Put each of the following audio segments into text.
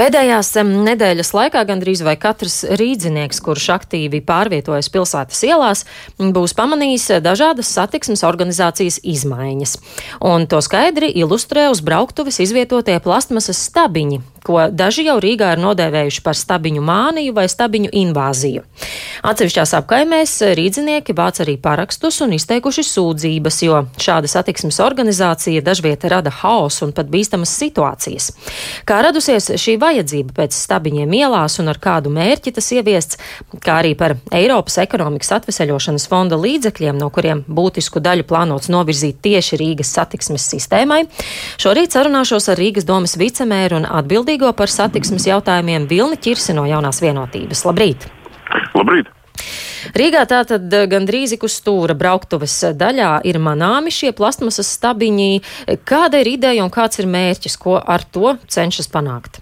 Pēdējās nedēļas laikā gandrīz vai katrs rīdzinieks, kurš aktīvi pārvietojas pilsētas ielās, būs pamanījis dažādas satiksmes organizācijas izmaiņas. Un to skaidri ilustrē uz brauktuves izvietotie plastmasas stabiņi, ko daži jau Rīgā ir nodēvējuši par stabiņu māniju vai stabiņu invāziju. Atsevišķās apkaimēs rīdzinieki vāc arī parakstus un izteikuši sūdzības, jo šāda satiksmes organizācija dažviet rada haosu un pat bīstamas situācijas. Kā radusies šī vajadzība pēc stabiņiem ielās un ar kādu mērķi tas ieviests, kā arī par Eiropas ekonomikas atveseļošanas fonda līdzekļiem, no kuriem būtisku daļu plānots novirzīt tieši Rīgas satiksmes sistēmai, šorīt sarunāšos ar Rīgas domas vicemēru un atbildīgo par satiksmes jautājumiem Vilni Čirsi no jaunās vienotības. Labrīt! Labrīt! Rīgā tātad gandrīz ik uz stūra brauktuves daļā ir manāmi šie plastmasas stabiņi. Kāda ir ideja un kāds ir mērķis, ko ar to cenšas panākt?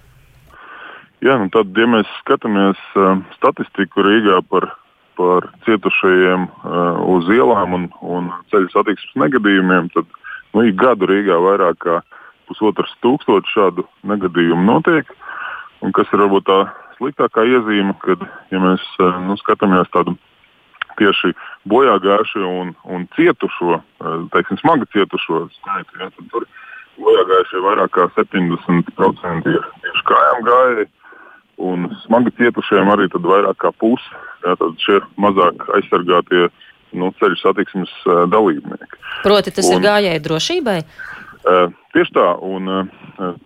Jā, nu tad, ja mēs skatāmies uh, statistiku Rīgā par, par cietušajiem uh, uz ielām un, un ceļu satiksmes negadījumiem, tad nu, ik gadu Rīgā vairāk kā pusotrs tūkstoši šādu negadījumu notiek. Un kas ir varbūt tā sliktākā iezīme, kad ja mēs eh, nu, skatāmies tādu tieši bojā gājušo un, un cietušo, eh, teiksim, smagi cietušo skaitu, ja, tad tur bojā gājušie vairāk kā 70% ir tieši kājām gājēji. Un smagi cietušiem arī vairāk kā puse. Ja, tad šie mazāk aizsargātie nu, ceļu satiksmes uh, dalībnieki. Proti, tas un, ir gājēji drošībai? Uh, tieši tā. Un,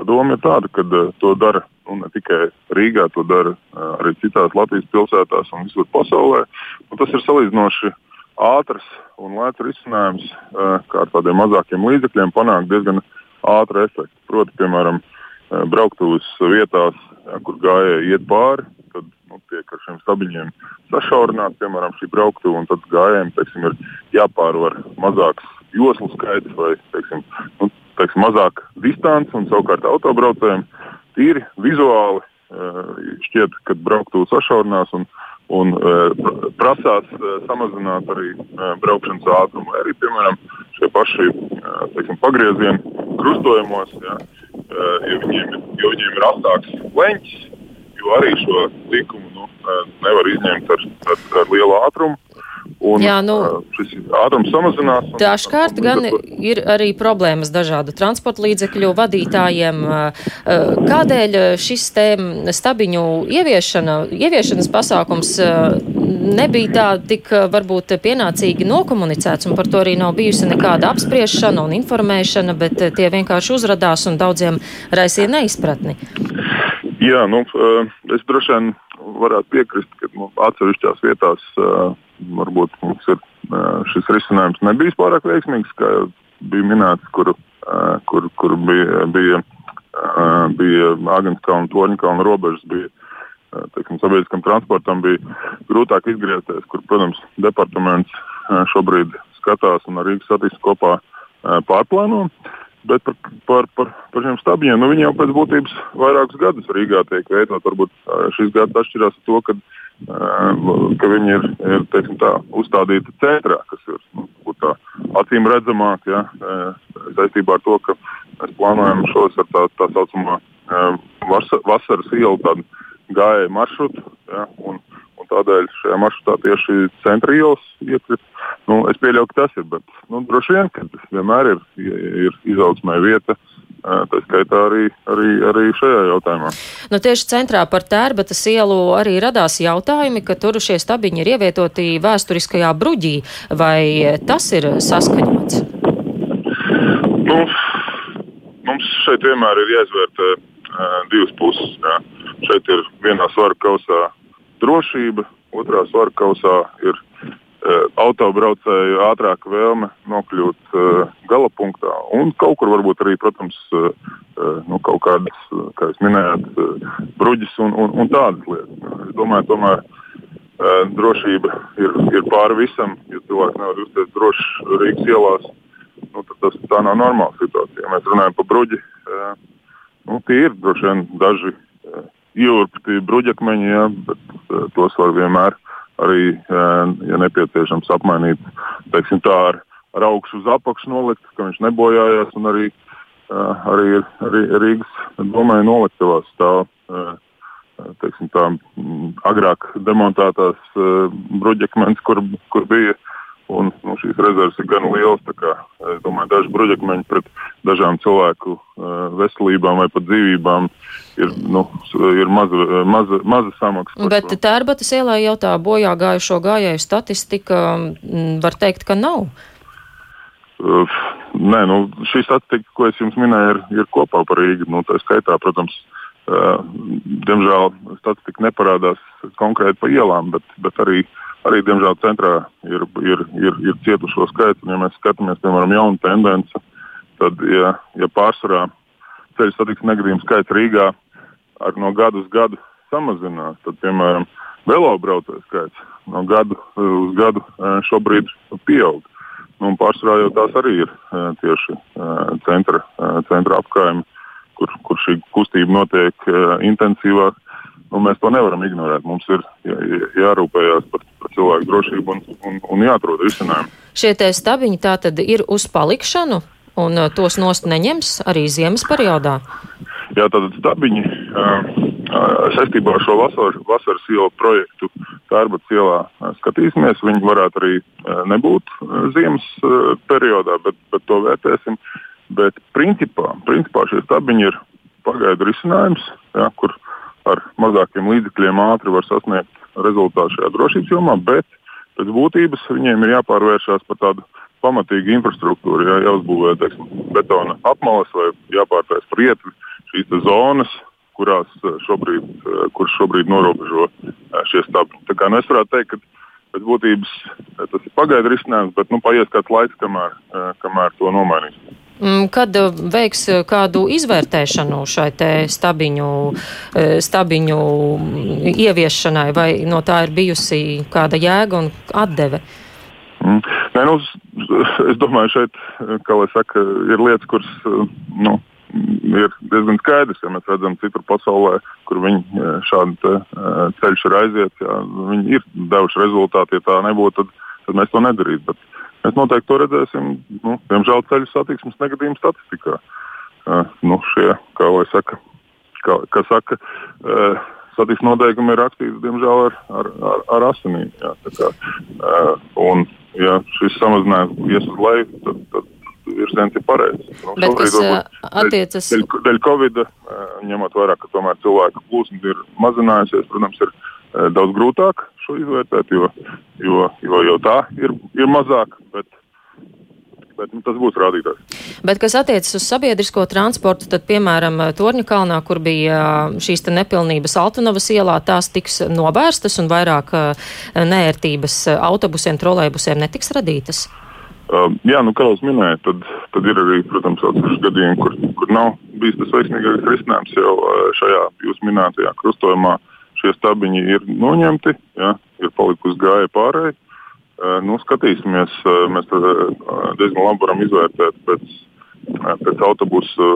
doma ir tāda, ka to dara nu, ne tikai Rīgā, to dara arī citās Latvijas pilsētās un visur pasaulē. Un tas ir salīdzinoši ātrs un lēts risinājums, kā ar tādiem mazākiem līdzekļiem panākt diezgan ātru efektu. Proti, piemēram, brauktuves vietās, kur gājēji iet pāri, tad nu, tiek ar šiem stabiņiem sašaurināta, piemēram, šī brauktuve, un tad gājējiem teiksim, ir jāpārvar mazāks joslu skaits vai teiksim, nu, teiksim, mazāk distance, un savukārt autobraucējiem tīri vizuāli eh, šķiet, ka brauktuve sašaurinās un, un eh, prasās eh, samazināt arī braukšanas ātrumu. Arī, piemēram, šie paši teiksim, pagriezieni krustojumos, ja, ja, viņiem, ja viņiem ir astāks leņķis, jo arī šo likumu nu, nevar izņemt ar, ar, ar lielu ātrumu. Un, Jā, nu, šis ātrums samazinās. Dažkārt gan ir arī problēmas dažādu transporta līdzekļu vadītājiem. Kādēļ šis te stabiņu ieviešana, ieviešanas pasākums nebija tā tik varbūt pienācīgi nokomunicēts, un par to arī nav bijusi nekāda apspriešana un informēšana, bet tie vienkārši uzradās un daudziem raisīja neizpratni. Jā, nu, es droši vien varētu piekrist, ka nu, atsevišķās vietās uh, varbūt mums ir šis risinājums nebijis pārāk veiksmīgs, kā bija minēts, kur, kur, kur bija, bija, bija Agenskalna un Torņkalna robežas. Bija, teiksim, sabiedriskam transportam bija grūtāk izgriezties, kur, protams, departaments šobrīd skatās un ar Rīgas satiksmi kopā pārplāno. Bet par, par, par, par šiem stabiem nu, jau pēc būtības vairākus gadus Rīgā tiek veidot. Varbūt šis gads atšķirās ar to, ka ka viņi ir, ir teiksim, tā, uzstādīti centrā, kas ir nu, tā, acīm redzamāk ja, saistībā ar to, ka mēs plānojam šos ar tā, tā saucamo vasaras ielu gājēju maršrutu. Ja, un tādēļ šajā maršrutā tieši centra ielas iekrīt. Nu, es pieļauju, ka tas ir, bet nu, droši vien, ka vienmēr ir, ir izaugsmē vieta. Tā skaitā arī, arī, arī šajā jautājumā. Nu, tieši centrā par tērbatas ielu arī radās jautājumi, ka tur šie stabiņi ir ievietoti vēsturiskajā bruģī. Vai tas ir saskaņots? Nu, mums šeit vienmēr ir jāizvērtē divas puses. Jā. Šeit ir vienā svaru kausā drošība, otrā svaru kausā ir Eh, autobraucēju ātrāka vēlme nokļūt uh, gala punktā. Un kaut kur varbūt arī, protams, uh, nu, kaut kādas, kā jūs minējāt, uh, bruģis un, un, un tādas lietas. Es domāju, tomēr uh, drošība ir, ir pāri visam. Ja cilvēks nevar justies drošs Rīgas ielās, nu, tas tā nav normāla situācija. Ja mēs runājam par bruģi, uh, nu, tie ir droši vien daži uh, ieurpti bruģakmeņi, ja, bet uh, tos var vienmēr arī, ja nepieciešams, apmainīt teiksim, tā, ar, ar augšu uz apakšu nolikt, ka viņš nebojājās. Arī, arī, arī Rīgas domāju, noliktavās stāv teiksim, tā, agrāk demontētās bruģekmeņas, kur, kur bija. Un, nu, šīs rezerves ir gan lielas. Kā, es domāju, daži bruģekmeņi pret dažām cilvēku veselībām vai pat dzīvībām ir, nu, ir maza, maza, maza samaksa. Bet tērbatas ielā jau tā bojā gājušo gājēju statistika var teikt, ka nav. Uh, nē, nu, šī statistika, ko es jums minēju, ir, ir kopā par Rīgu. Nu, tā skaitā, protams, uh, diemžēl statistika neparādās konkrēti pa ielām, bet, bet arī, arī diemžēl, centrā ir, ir, ir, ir cietušo skaits. Ja mēs skatāmies, piemēram, jaunu tendenci, tad, ja, ja pārsvarā ceļu satiksmes negadījumu skaits Rīgā ar no gada uz gadu samazinās, tad, piemēram, velobraucēju skaits no gada uz gadu uh, šobrīd pieaug. Nu, pārsvarā jau tās arī ir tieši centra, centra apkaime, kur, kur šī kustība notiek intensīvāk. Nu, mēs to nevaram ignorēt. Mums ir jā, jārūpējas par, par cilvēku drošību un, un, un jāatrod risinājumi. Šie stabiņi tā tad ir uz palikšanu, un tos nost neņems arī ziemas periodā? Jā, tātad stabiņi. Uh, saistībā ar šo vasaras, vasaras ielu projektu Tērbats ielā skatīsimies. Viņi varētu arī nebūt ziemas periodā, bet, bet to vērtēsim. Bet principā, principā šie stabiņi ir pagaidu risinājums, ja, kur ar mazākiem līdzekļiem ātri var sasniegt rezultātu šajā drošības jomā, bet pēc būtības viņiem ir jāpārvēršas par tādu pamatīgu infrastruktūru, ja, jāuzbūvē teiksim, betona apmales vai jāpārtais par ietvi šīs zonas, kurās eh, šobrīd, eh, kuras šobrīd norobežo eh, šie kā nu, es varētu teikt, ka pēc būtības tas ir pagaidu risinājums, bet nu, paies kāds laiks, kamēr, kamēr to nomainīs. Mm, kad veiks kādu izvērtēšanu šai stabiņu, stabiņu ieviešanai, vai no tā ir bijusi kāda jēga un atdeve? Mm. Nē, nu, es domāju, šeit, kā lai saka, ir lietas, kuras nu, ir diezgan skaidrs, ja mēs redzam citur pasaulē, kur viņi e, šādu te, e, ceļu ir aiziet. Jā, viņi ir devuši rezultātu, ja tā nebūtu, tad, tad mēs to nedarītu. Bet mēs noteikti to redzēsim, nu, diemžēl, ceļu satiksmes negadījumu statistikā. Uh, nu, šie, kā lai saka, kā, kā saka uh, satiksmes noteikumi ir rakstīti, diemžēl, ar, ar, ar, ar asinīm. Jā, kā, uh, un, ja šis samazinājums ies uz leju, tad, tad virziens ir pareizs. Nu, Bet kas attiecas? Dēļ, dēļ Covid, ņemot vērā, ka tomēr cilvēku plūsma ir mazinājusies, protams, ir daudz grūtāk šo izvērtēt, jo, jo, jo jau tā ir, ir mazāk. Bet, bet nu, tas būs rādītājs. Bet, kas attiecas uz sabiedrisko transportu, tad, piemēram, Torņa kalnā, kur bija šīs nepilnības Altunovas ielā, tās tiks novērstas un vairāk neērtības autobusiem, trolēbusiem netiks radītas. Uh, jā, nu, kā jau minēju, tad, tad ir arī, protams, atsevišķi gadījumi, kur, kur nav bijis tas veiksmīgākais risinājums. Jau šajā jūs minētajā krustojumā šie stabiņi ir noņemti, jā, ir palikusi gāja pārējai. Nu, skatīsimies, mēs diezgan labi varam izvērtēt pēc, pēc autobusu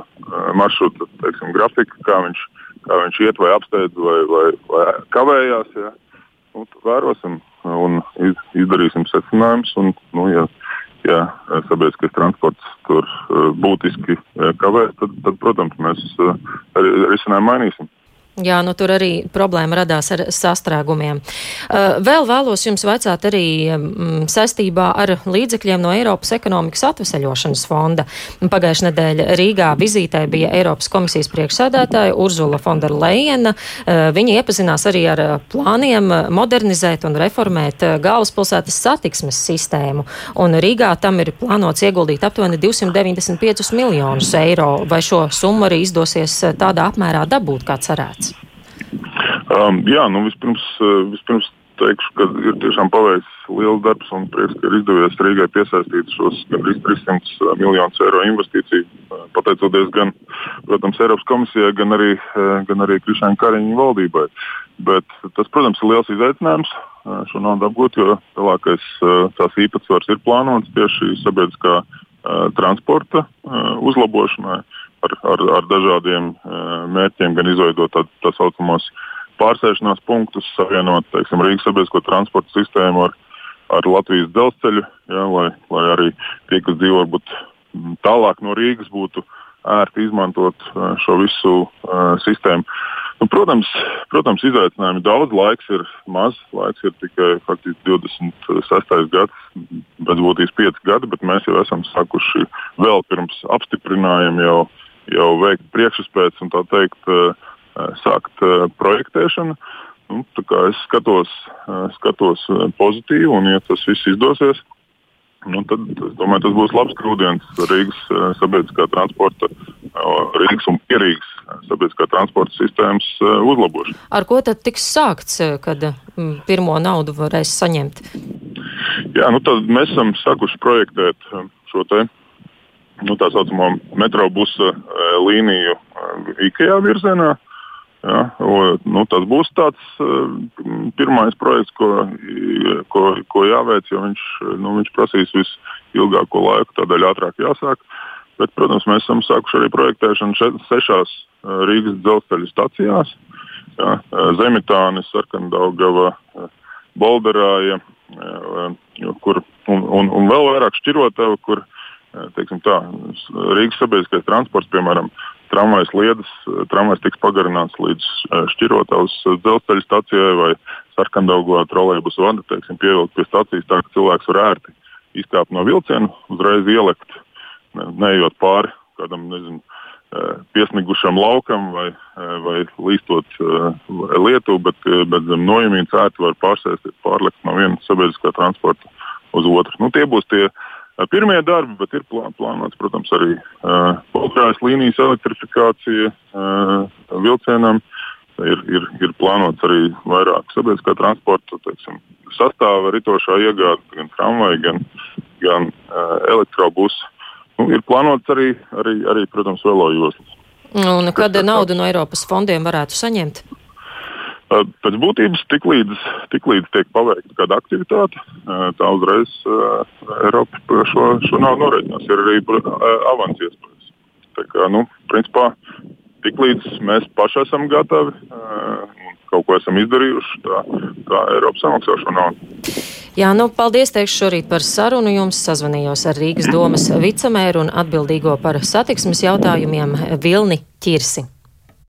maršruta teiksim, grafika, kā viņš, kā viņš iet vai apsteidz vai, vai, vai kavējās. Jā. Nu, vērosim un izdarīsim secinājumus. Nu, ja, ja sabiedriskais transports tur būtiski kavē, tad, tad, protams, mēs arī risinājumu mainīsim. Jā, nu tur arī problēma radās ar sastrēgumiem. Uh, vēl vēlos jums vaicāt arī um, saistībā ar līdzekļiem no Eiropas ekonomikas atveseļošanas fonda. Pagājušajā nedēļā Rīgā vizītē bija Eiropas komisijas priekšsēdētāja Urzula Fonderleina. Uh, viņa iepazinās arī ar plāniem modernizēt un reformēt galvaspilsētas satiksmes sistēmu. Un Rīgā tam ir plānots ieguldīt aptuveni 295 miljonus eiro. Vai šo summu arī izdosies tādā apmērā dabūt, kā cerēts? Um, jā, nu vispirms, uh, vispirms teikšu, ka ir tiešām paveicis liels darbs un prieks, ka ir izdevies Rīgai piesaistīt šos gandrīz 300 uh, miljonus eiro investīciju. Uh, pateicoties gan, protams, Eiropas komisijai, gan arī, gan arī Krišāņa Kariņa valdībai. Bet tas, protams, ir liels izaicinājums šo naudu apgūt, jo lielākais tās īpatsvars ir plānots tieši sabiedriskā transporta uzlabošanai ar, ar, ar dažādiem mērķiem, gan izveidot tā, tā saucamos pārsēšanās punktus, savienot teiksim, Rīgas sabiedrisko transporta sistēmu ar, ar Latvijas dzelzceļu, ja, lai, lai arī tie, kas dzīvo varbūt tālāk no Rīgas, būtu ērti izmantot šo visu uh, sistēmu. Nu, protams, protams, izaicinājumi daudz, laiks ir maz. Laiks ir tikai faktiski 26. gads, bez būtības 5 gadi, bet mēs jau esam sākuši vēl pirms apstiprinājuma jau, jau veikt priekšspējas un tā teikt, sākt projektēšanu. Nu, es skatos, skatos pozitīvi, un, ja tas viss izdosies, nu, tad es domāju, tas būs labs grūdienis Rīgas sabiedriskā transporta, Rīgas un Pierīgas sabiedriskā transporta sistēmas uzlabošanu. Ar ko tad tiks sākts, kad pirmo naudu varēs saņemt? Jā, nu tad mēs esam sākuši projektēt šo te nu, tā saucamo metrobusa līniju IKEA virzienā. Ja, o, nu, tas būs tāds uh, pirmais projekts, ko, ko, ko jāveic, jo viņš, nu, viņš prasīs visilgāko laiku, tādēļ ātrāk jāsāk. Bet, protams, mēs esam sākuši arī projektēšanu še, sešās uh, Rīgas dzelzceļa stacijās. Ja, Zemitāne, Sarkandaugava, Bolderāja, kur, un, un, un vēl vairāk šķirotava, kur teiksim, tā, Rīgas sabiedriskais transports, piemēram, tramvajas lietas, tramvajs tiks pagarināts līdz šķirotavas dzelzceļa stacijai vai sarkandaugā trolēļus vada, teiksim, pievilkt pie stācijas tā, ka cilvēks var ērti izkāpt no vilciena, uzreiz ielikt, ne, neejot pāri kādam, nezinu, piesnigušam laukam vai, vai līstot vai lietu, bet, bet zem nojumības ērti var pārsēsties, pārlikt no viena sabiedriskā transporta uz otru. Nu, tie būs tie pirmie darbi, bet ir plānots, protams, arī poltrājas līnijas elektrifikācija vilcienam. Ir, ir, ir plānots arī vairāk sabiedriskā transporta teiksim, sastāva ritošā iegāde, gan tramvaja, gan, gan uh, elektrobusu. Nu, ir plānots arī, arī, arī protams, velojoslas. Un kad naudu no Eiropas fondiem varētu saņemt? Pēc būtības, tiklīdz tik līdz tiek paveikta kāda aktivitāte, tā uzreiz Eiropa šo, šo naudu norēķinās. Ir arī avans iespējas. Tā kā, nu, principā, tiklīdz mēs paši esam gatavi un kaut ko esam izdarījuši, tā, tā Eiropa samaksā šo naudu. Jā, nu, paldies teikšu šorīt par sarunu. Jums sazvanījos ar Rīgas domas vicemēru un atbildīgo par satiksmes jautājumiem Vilni Ķirsi.